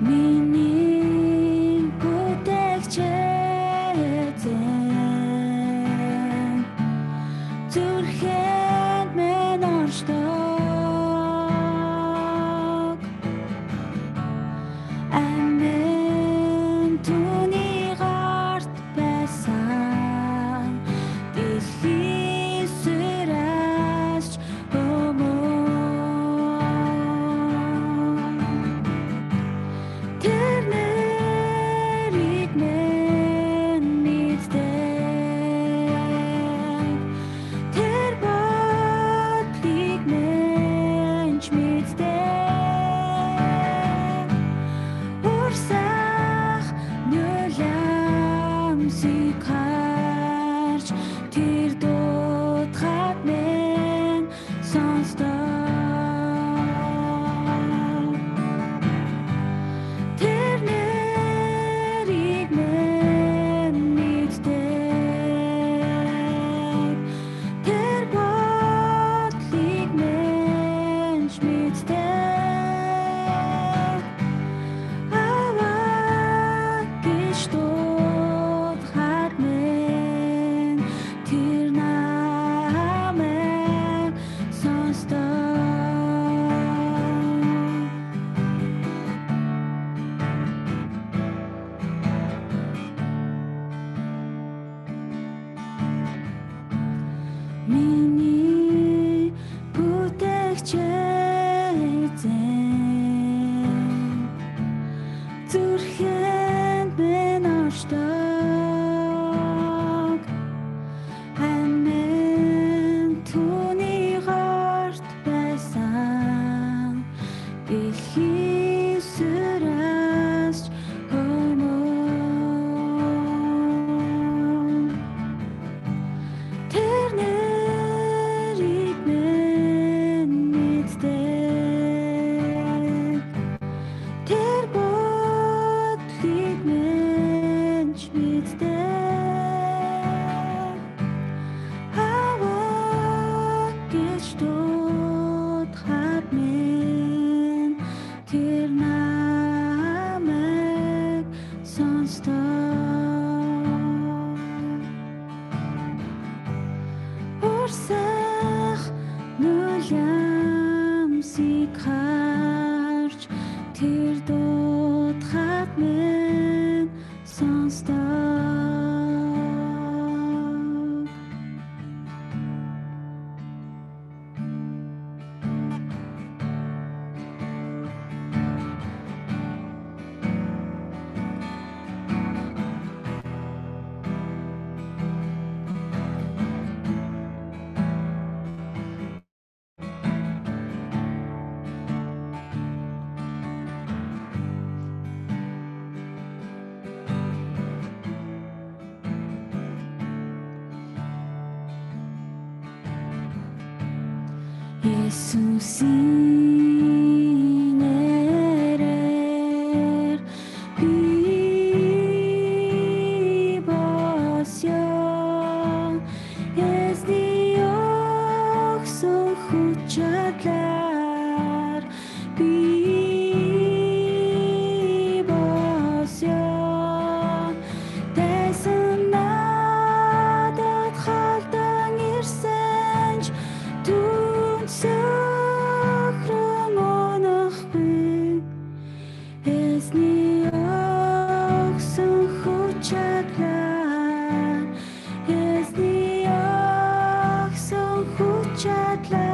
你你。Jesucito. shed light.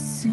Christ.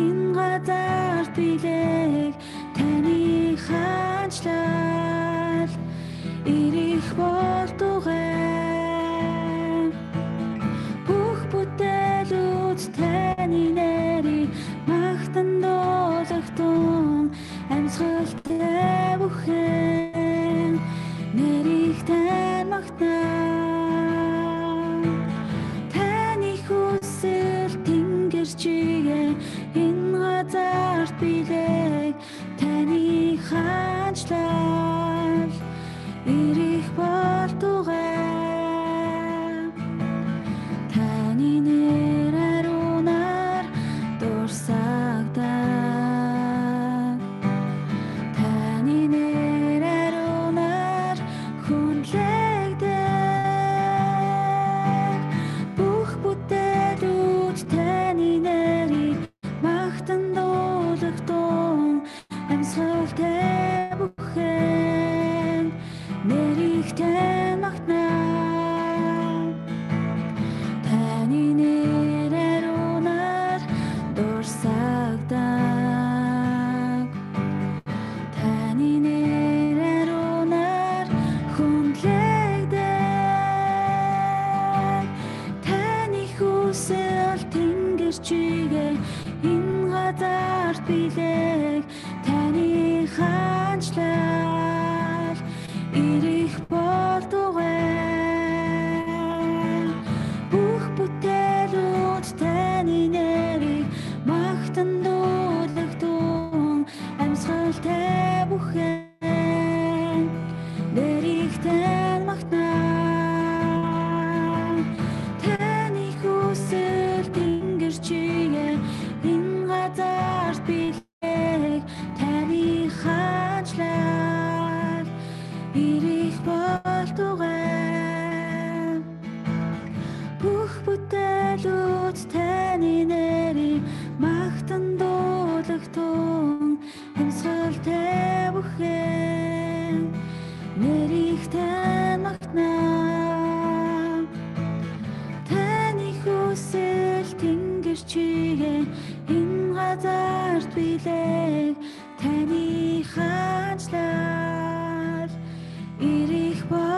энэ газар билэг таны хаанчлал ирэх болтугай бүх бүтээлүүд таны нэрийг магтан дуулахтун амьсгалтай бүхэн нэрийг тань магтаа минь энэ газарт билэг? Таны хаанчлал ирэх боо